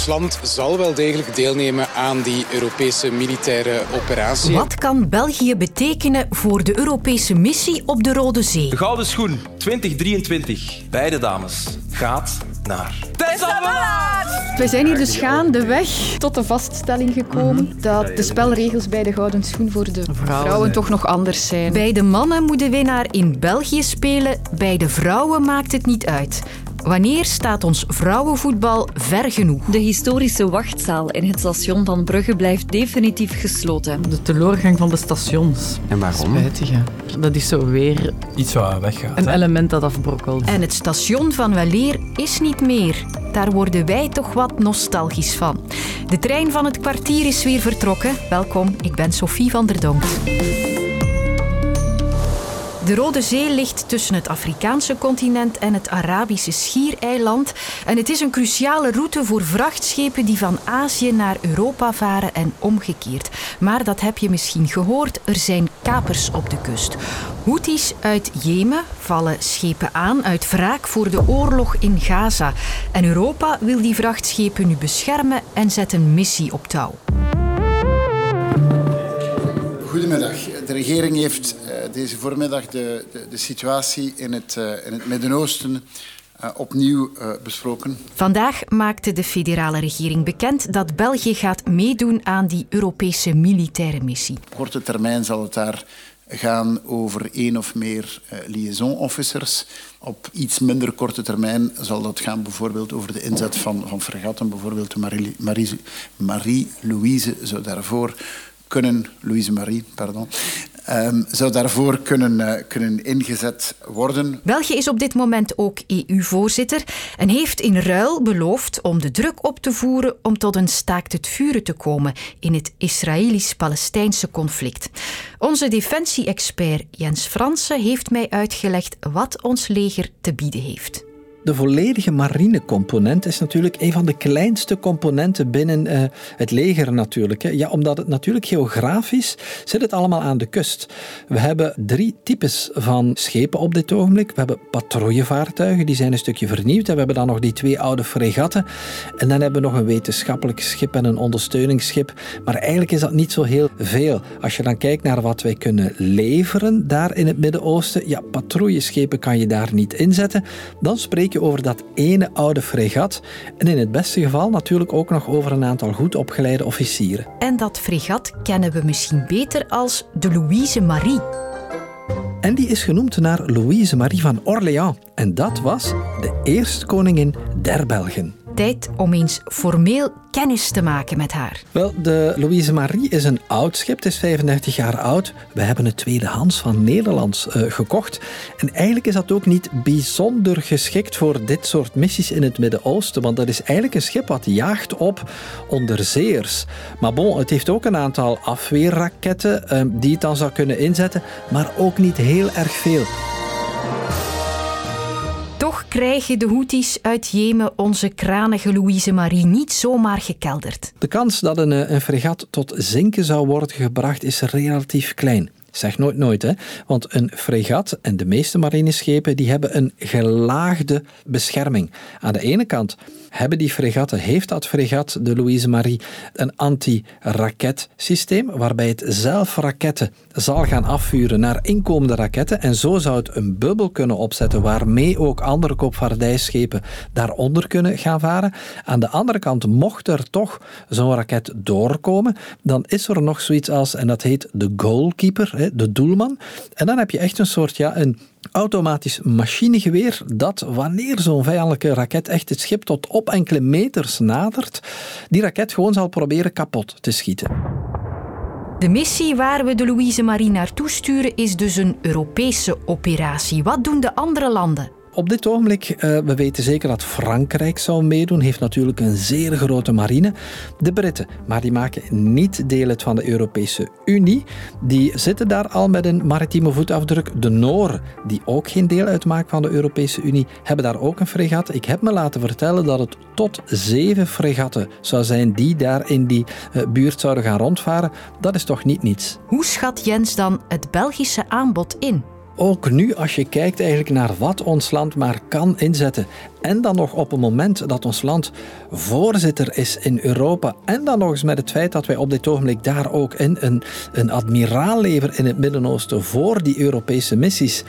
ons land zal wel degelijk deelnemen aan die Europese militaire operatie. Wat kan België betekenen voor de Europese missie op de Rode Zee? De Gouden Schoen 2023. Beide dames gaat naar... Tessa We zijn hier dus gaandeweg tot de vaststelling gekomen dat de spelregels bij de Gouden Schoen voor de vrouwen, toch nog anders zijn. Bij de mannen moet de winnaar in België spelen, bij de vrouwen maakt het niet uit. Wanneer staat ons vrouwenvoetbal ver genoeg? De historische wachtzaal in het station van Brugge blijft definitief gesloten. De teleurgang van de stations. En waarom? Spijtig, hè. Dat is zo weer Iets wat weggaat. een hè? element dat afbrokkelt. En het station van Weleer is niet meer. Daar worden wij toch wat nostalgisch van. De trein van het kwartier is weer vertrokken. Welkom, ik ben Sophie van der Donk. De Rode Zee ligt tussen het Afrikaanse continent en het Arabische schiereiland. En het is een cruciale route voor vrachtschepen die van Azië naar Europa varen en omgekeerd. Maar dat heb je misschien gehoord, er zijn kapers op de kust. Houthis uit Jemen vallen schepen aan uit wraak voor de oorlog in Gaza. En Europa wil die vrachtschepen nu beschermen en zet een missie op touw. Goedemiddag. De regering heeft eh, deze voormiddag de, de, de situatie in het, eh, in het Midden-Oosten eh, opnieuw besproken. Vandaag maakte de federale regering bekend dat België gaat meedoen aan die Europese militaire missie. Op korte termijn zal het daar gaan over één of meer liaison officers. Op iets minder korte termijn zal dat gaan bijvoorbeeld over de inzet van, van fregatten. Bijvoorbeeld de Marie- Marie- Marie-Louise zou daarvoor kunnen... Louise Marie, pardon. ehm, zou daarvoor kunnen, eh, kunnen ingezet worden. België is op dit moment ook EU-voorzitter en heeft in ruil beloofd om de druk op te voeren om tot een staakt het vuren te komen in het Israëlisch-Palestijnse conflict. Onze defensie-expert Jens Fransen heeft mij uitgelegd wat ons leger te bieden heeft. De volledige marinecomponent is natuurlijk een van de kleinste componenten binnen eh, het leger natuurlijk. Hè. Ja, omdat het natuurlijk geografisch zit het allemaal aan de kust. We hebben drie types van schepen op dit ogenblik. We hebben patrouillevaartuigen, die zijn een stukje vernieuwd. En we hebben dan nog die twee oude fregatten. En dan hebben we nog een wetenschappelijk schip en een ondersteuningsschip. Maar eigenlijk is dat niet zo heel veel. Als je dan kijkt naar wat wij kunnen leveren daar in het Midden-Oosten, ja, patrouilleschepen kan je daar niet inzetten. Dan spreek over dat ene oude fregat. En in het beste geval natuurlijk ook nog over een aantal goed opgeleide officieren. En dat fregat kennen we misschien beter als de Louise Marie. En die is genoemd naar Louise Marie van Orléans. En dat was de eerste koningin der Belgen. Om eens formeel kennis te maken met haar. Wel, de Louise Marie is een oud schip. Het is 35 jaar oud. We hebben het tweedehands van Nederlands eh, gekocht. En eigenlijk is dat ook niet bijzonder geschikt voor dit soort missies in het Midden-Oosten. Want dat is eigenlijk een schip wat jaagt op onderzeeërs. Maar bon, het heeft ook een aantal afweerraketten eh, die het dan zou kunnen inzetten. Maar ook niet heel erg veel. Toch krijgen de Houthis uit Jemen onze kranige Louise Marie niet zomaar gekelderd. De kans dat een, eh, een fregat tot zinken zou worden gebracht is relatief klein. Zeg nooit nooit, hè. Want een fregat en de meeste marineschepen die hebben een gelaagde bescherming. Aan de ene kant hebben die fregatten, heeft dat fregat, de Louise Marie, een anti-raketsysteem, waarbij het zelf raketten zal gaan afvuren naar inkomende raketten. En zo zou het een bubbel kunnen opzetten waarmee ook andere koopvaardijschepen daaronder kunnen gaan varen. Aan de andere kant, mocht er toch zo'n raket doorkomen, dan is er nog zoiets als, en dat heet de goalkeeper, de doelman. En dan heb je echt een soort, ja, een automatisch machinegeweer dat wanneer zo'n vijandelijke raket echt het schip tot op enkele meters nadert, die raket gewoon zal proberen kapot te schieten. De missie waar we de Louise Marie naartoe sturen is dus een Europese operatie. Wat doen de andere landen? Op dit ogenblik, eh, we weten zeker dat Frankrijk zou meedoen, heeft natuurlijk een zeer grote marine. De Britten, maar die maken niet deel uit van de Europese Unie. Die zitten daar al met een maritieme voetafdruk. De Nooren, die ook geen deel uitmaken van de Europese Unie, hebben daar ook een fregat. Ik heb me laten vertellen dat het tot zeven fregatten zou zijn die daar in die eh, buurt zouden gaan rondvaren. Dat is toch niet niets. Hoe schat Jens dan het Belgische aanbod in? Ook nu, als je kijkt eigenlijk naar wat ons land maar kan inzetten, en dan nog op een moment dat ons land voorzitter is in Europa, en dan nog eens met het feit dat wij op dit ogenblik daar ook in een, een admiraal leveren in het Midden-Oosten voor die Europese missies.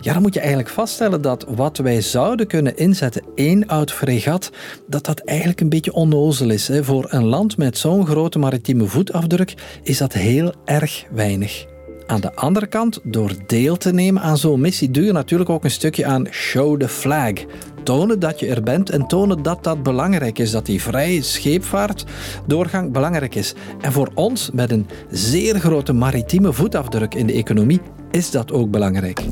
Ja, dan moet je eigenlijk vaststellen dat wat wij zouden kunnen inzetten, één oud fregat, dat dat eigenlijk een beetje onnozel is. Voor een land met zo'n grote maritieme voetafdruk is dat heel erg weinig. Aan de andere kant, door deel te nemen aan zo'n missie, doe je natuurlijk ook een stukje aan show the flag. Tonen dat je er bent en tonen dat dat belangrijk is, dat die vrije scheepvaart doorgang belangrijk is. En voor ons, met een zeer grote maritieme voetafdruk in de economie, is dat ook belangrijk.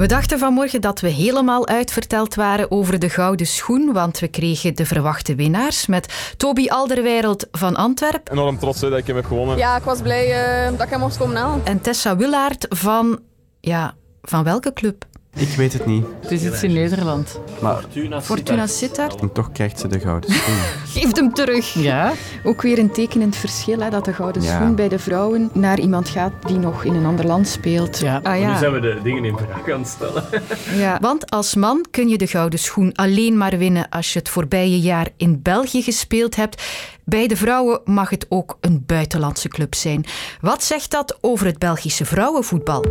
We dachten vanmorgen dat we helemaal uitverteld waren over de gouden schoen, want we kregen de verwachte winnaars met Toby Alderweireld van Antwerpen. Enorm trots hè, dat ik hem heb gewonnen. Ja, ik was blij uh, dat ik hem mocht komen halen. En Tessa Willaert van, ja, van welke club? Ik weet het niet. Het is iets in Nederland. Maar Fortuna, Fortuna Sittard. En toch krijgt ze de gouden schoen. Geef hem terug. Ja. Ook weer een tekenend verschil, hè, dat de gouden ja. schoen bij de vrouwen naar iemand gaat die nog in een ander land speelt. Ja. Ah, ja. Nu zijn we de dingen in vraag aan het stellen. Ja. Want als man kun je de gouden schoen alleen maar winnen als je het voorbije jaar in België gespeeld hebt. Bij de vrouwen mag het ook een buitenlandse club zijn. Wat zegt dat over het Belgische vrouwenvoetbal?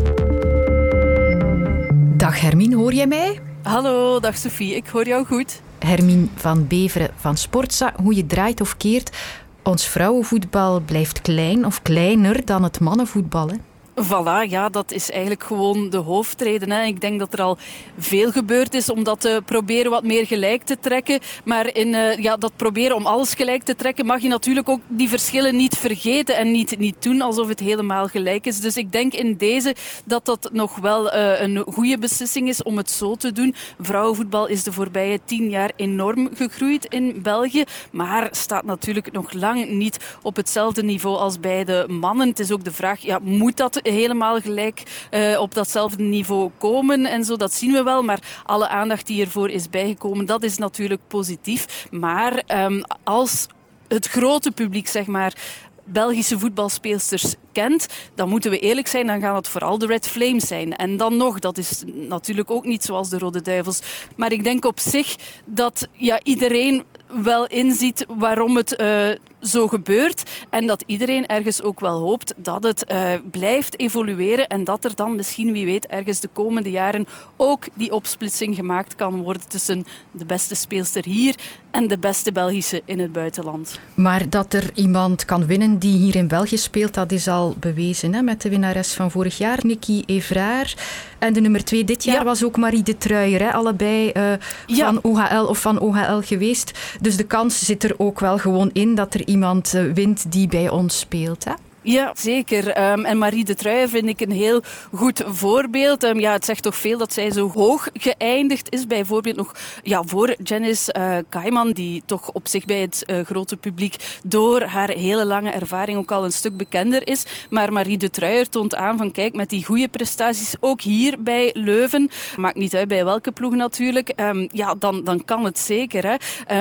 Dag Hermine, hoor jij mij? Hallo, dag Sophie, ik hoor jou goed. Hermine van Beveren van Sportza, hoe je draait of keert, ons vrouwenvoetbal blijft klein of kleiner dan het mannenvoetbal. Hè? Voilà, ja, dat is eigenlijk gewoon de hoofdreden. Hè. Ik denk dat er al veel gebeurd is om dat te proberen wat meer gelijk te trekken. Maar in uh, ja, dat proberen om alles gelijk te trekken, mag je natuurlijk ook die verschillen niet vergeten en niet, niet doen alsof het helemaal gelijk is. Dus ik denk in deze dat dat nog wel uh, een goede beslissing is om het zo te doen. Vrouwenvoetbal is de voorbije tien jaar enorm gegroeid in België, maar staat natuurlijk nog lang niet op hetzelfde niveau als bij de mannen. Het is ook de vraag, ja, moet dat helemaal gelijk uh, op datzelfde niveau komen en zo. Dat zien we wel, maar alle aandacht die ervoor is bijgekomen, dat is natuurlijk positief. Maar um, als het grote publiek, zeg maar, Belgische voetbalspeelsters kent, dan moeten we eerlijk zijn, dan gaan het vooral de Red Flames zijn. En dan nog, dat is natuurlijk ook niet zoals de Rode Duivels. Maar ik denk op zich dat ja, iedereen wel inziet waarom het uh, zo gebeurt. En dat iedereen ergens ook wel hoopt dat het uh, blijft evolueren. En dat er dan misschien, wie weet, ergens de komende jaren ook die opsplitsing gemaakt kan worden tussen de beste speelster hier en de beste Belgische in het buitenland. Maar dat er iemand kan winnen die hier in België speelt, dat is al bewezen hè? met de winnares van vorig jaar, Nicky Evraar. En de nummer twee dit jaar ja. was ook Marie de Truijer. Hè? Allebei uh, ja. van OHL of van OHL geweest. Dus de kans zit er ook wel gewoon in dat er iemand uh, wint die bij ons speelt. Hè? Ja, zeker. Um, en Marie de Truijen vind ik een heel goed voorbeeld. Um, ja, het zegt toch veel dat zij zo hoog geëindigd is. Bijvoorbeeld nog ja, voor Janice uh, Kaiman, die toch op zich bij het uh, grote publiek door haar hele lange ervaring ook al een stuk bekender is. Maar Marie de Truijer toont aan van kijk, met die goede prestaties, ook hier bij Leuven, maakt niet uit bij welke ploeg natuurlijk, um, ja, dan, dan kan het zeker. Hè.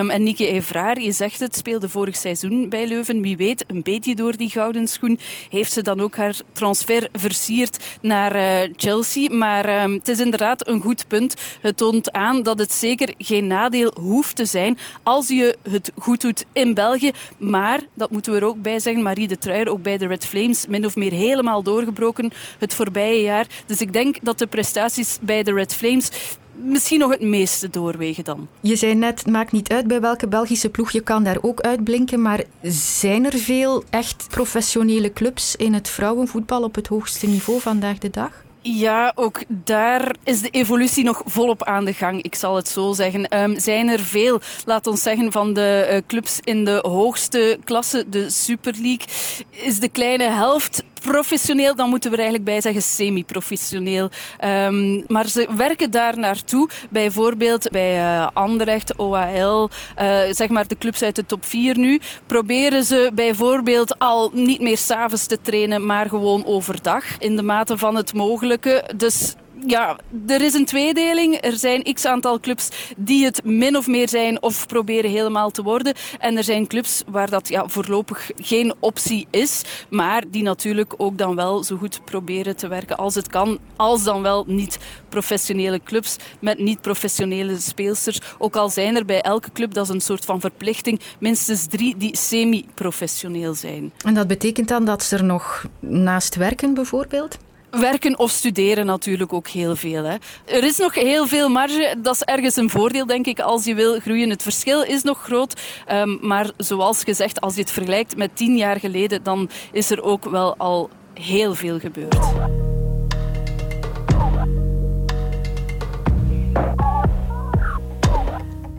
en Nike Evraar, je zegt het, speelde vorig seizoen bij Leuven. Wie weet, een beetje door die gouden schoen heeft ze dan ook haar transfer versierd naar uh, Chelsea. Maar uh, het is inderdaad een goed punt. Het toont aan dat het zeker geen nadeel hoeft te zijn als je het goed doet in België. Maar, dat moeten we er ook bij zeggen, Marie de Truijer, ook bij de Red Flames, min of meer helemaal doorgebroken het voorbije jaar. Dus ik denk dat de prestaties bij de Red Flames misschien nog het meeste doorwegen dan. Je zei net, het maakt niet uit bij welke Belgische ploeg, je kan daar ook uitblinken. Maar zijn er veel echt professionele clubs in het vrouwenvoetbal op het hoogste niveau vandaag de dag? Ja, ook daar is de evolutie nog volop aan de gang, ik zal het zo zeggen. Um, zijn er veel, laat ons zeggen, van de uh, clubs in de hoogste klasse, de Super League, is de kleine helft professioneel, dan moeten we er eigenlijk bij zeggen semi-professioneel. Um, maar ze werken daar naartoe. Bijvoorbeeld bij uh, Anderlecht, OAL, uh, zeg maar de clubs uit de top 4 nu, proberen ze bijvoorbeeld al niet meer s'avonds te trainen, maar gewoon overdag, in de mate van het mogelijke. Dus ja, er is een tweedeling. Er zijn x aantal clubs die het min of meer zijn of proberen helemaal te worden. En er zijn clubs waar dat ja, voorlopig geen optie is, maar die natuurlijk ook dan wel zo goed proberen te werken als het kan. Als dan wel niet professionele clubs met niet professionele speelsters. Ook al zijn er bij elke club, dat is een soort van verplichting, minstens drie die semi-professioneel zijn. En dat betekent dan dat ze er nog naast werken bijvoorbeeld? Werken of studeren natuurlijk ook heel veel. Hè. Er is nog heel veel marge. Dat is ergens een voordeel, denk ik, als je wil groeien. Het verschil is nog groot. Um, maar zoals gezegd, als je het vergelijkt met tien jaar geleden, dan is er ook wel al heel veel gebeurd.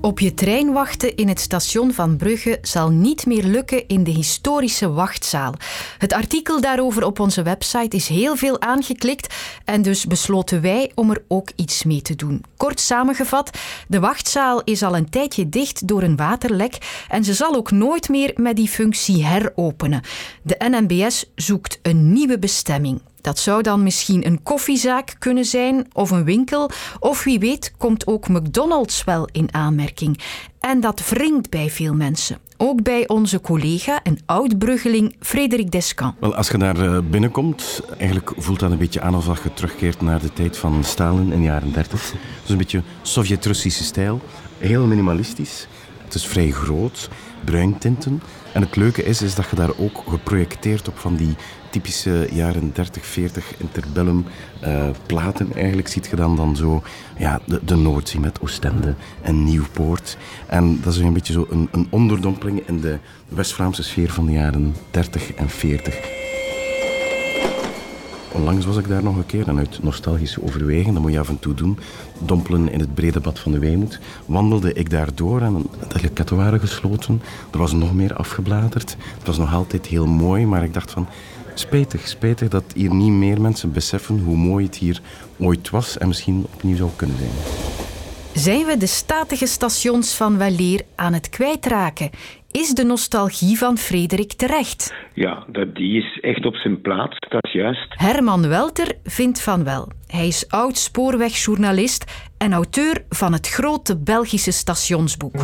Op je trein wachten in het station van Brugge zal niet meer lukken in de historische wachtzaal. Het artikel daarover op onze website is heel veel aangeklikt en dus besloten wij om er ook iets mee te doen. Kort samengevat, de wachtzaal is al een tijdje dicht door een waterlek en ze zal ook nooit meer met die functie heropenen. De NMBS zoekt een nieuwe bestemming. Dat zou dan misschien een koffiezaak kunnen zijn of een winkel. Of wie weet komt ook McDonald's wel in aanmerking. En dat wringt bij veel mensen. Ook bij onze collega en oud-bruggeling Frederik Descamps. Wel, als je daar eh, binnenkomt, eigenlijk voelt dat een beetje aan alsof je terugkeert naar de tijd van Stalin in de jaren 30. Dus een beetje Sovjet-Russische stijl. Heel minimalistisch. Het is vrij groot, bruin tinten. En het leuke is, is dat je daar ook geprojecteerd op van die typische jaren 30, 40 interbellum uh, platen. Eigenlijk ziet je dan, dan zo ja, de, de Noordzee met Oostende en Nieuwpoort. En dat is een beetje zo een, een onderdompeling in de West-Vlaamse sfeer van de jaren 30 en 40. Onlangs was ik daar nog een keer en uit nostalgische overweging, dat moet je af en toe doen, dompelen in het brede bad van de Weemoed, wandelde ik daar door en de katten waren gesloten. Er was nog meer afgebladerd. Het was nog altijd heel mooi, maar ik dacht van, spijtig, spijtig dat hier niet meer mensen beseffen hoe mooi het hier ooit was en misschien opnieuw zou kunnen zijn. Zijn we de statige stations van Waleer aan het kwijtraken? Is de nostalgie van Frederik terecht? Ja, dat, die is echt op zijn plaats, dat is juist. Herman Welter vindt van wel. Hij is oud spoorwegjournalist en auteur van het grote Belgische stationsboek.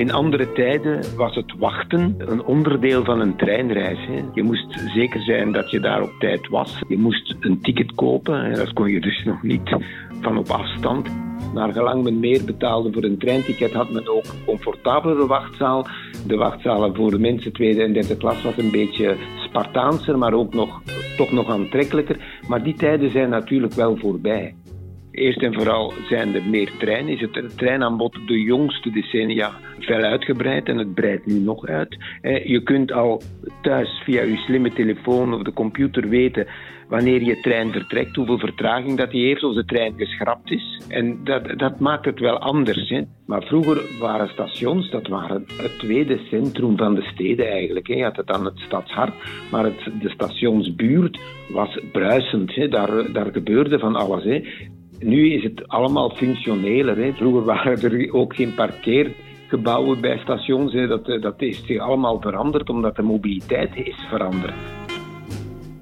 In andere tijden was het wachten een onderdeel van een treinreis. Je moest zeker zijn dat je daar op tijd was. Je moest een ticket kopen. Dat kon je dus nog niet van op afstand. Naar gelang men meer betaalde voor een treinticket, had men ook een comfortabelere wachtzaal. De wachtzalen voor de mensen tweede en derde klas was een beetje Spartaanser, maar ook nog, toch nog aantrekkelijker. Maar die tijden zijn natuurlijk wel voorbij. Eerst en vooral zijn er meer treinen. Is het treinaanbod de jongste decennia veel uitgebreid en het breidt nu nog uit. Je kunt al thuis via je slimme telefoon of de computer weten wanneer je trein vertrekt, hoeveel vertraging dat die heeft, of de trein geschrapt is. En dat, dat maakt het wel anders. Hè. Maar vroeger waren stations, dat waren het tweede centrum van de steden eigenlijk. Hè. Je had het dan het stadshart, maar het, de stationsbuurt was bruisend. Hè. Daar, daar gebeurde van alles. Hè. Nu is het allemaal functioneler. Hè. Vroeger waren er ook geen parkeergebouwen bij stations. Hè. Dat, dat is allemaal veranderd omdat de mobiliteit is veranderd.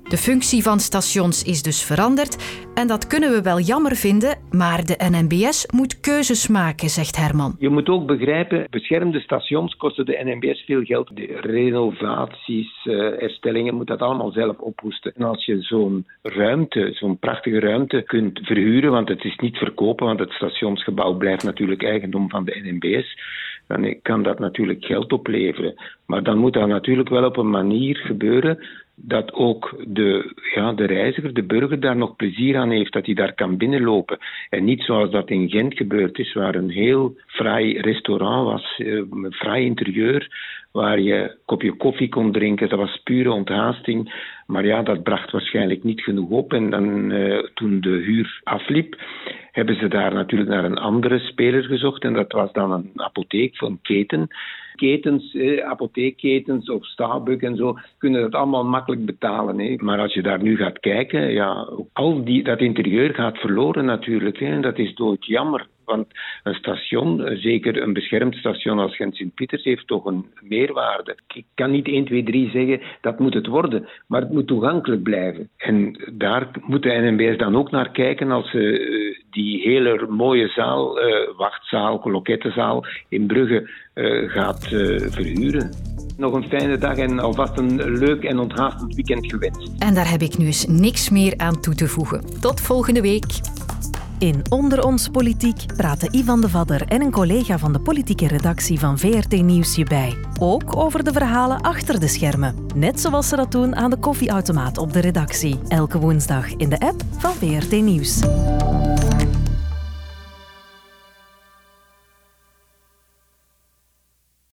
De functie van stations is dus veranderd en dat kunnen we wel jammer vinden, maar de NMBS moet keuzes maken, zegt Herman. Je moet ook begrijpen, beschermde stations kosten de NMBS veel geld. De renovaties, uh, herstellingen, moet dat allemaal zelf ophoesten. En als je zo'n ruimte, zo'n prachtige ruimte kunt verhuren, want het is niet verkopen, want het stationsgebouw blijft natuurlijk eigendom van de NMBS, dan kan dat natuurlijk geld opleveren. Maar dan moet dat natuurlijk wel op een manier gebeuren dat ook de, ja, de reiziger, de burger, daar nog plezier aan heeft, dat hij daar kan binnenlopen. En niet zoals dat in Gent gebeurd is, waar een heel fraai restaurant was, eh, een fraai interieur, waar je een kopje koffie kon drinken. Dat was pure onthaasting. Maar ja, dat bracht waarschijnlijk niet genoeg op. En dan, uh, toen de huur afliep, hebben ze daar natuurlijk naar een andere speler gezocht. En dat was dan een apotheek van keten ketens, eh, apotheekketens of Starbucks en zo, kunnen dat allemaal makkelijk betalen. Hè. Maar als je daar nu gaat kijken, ja, al die, dat interieur gaat verloren natuurlijk. En dat is doodjammer. Want een station, eh, zeker een beschermd station als Gent-Sint-Pieters, heeft toch een meerwaarde. Ik kan niet 1, 2, 3 zeggen dat moet het worden, maar het moet toegankelijk blijven. En daar moet de NMBS dan ook naar kijken als ze eh, die hele mooie zaal, uh, wachtzaal, kolokettenzaal in Brugge uh, gaat verhuren. Nog een fijne dag en alvast een leuk en onthaastend weekend gewenst. En daar heb ik nu eens niks meer aan toe te voegen. Tot volgende week. In Onder ons Politiek praten Ivan de Vadder en een collega van de politieke redactie van VRT Nieuws je bij. Ook over de verhalen achter de schermen. Net zoals ze dat doen aan de koffieautomaat op de redactie. Elke woensdag in de app van VRT Nieuws.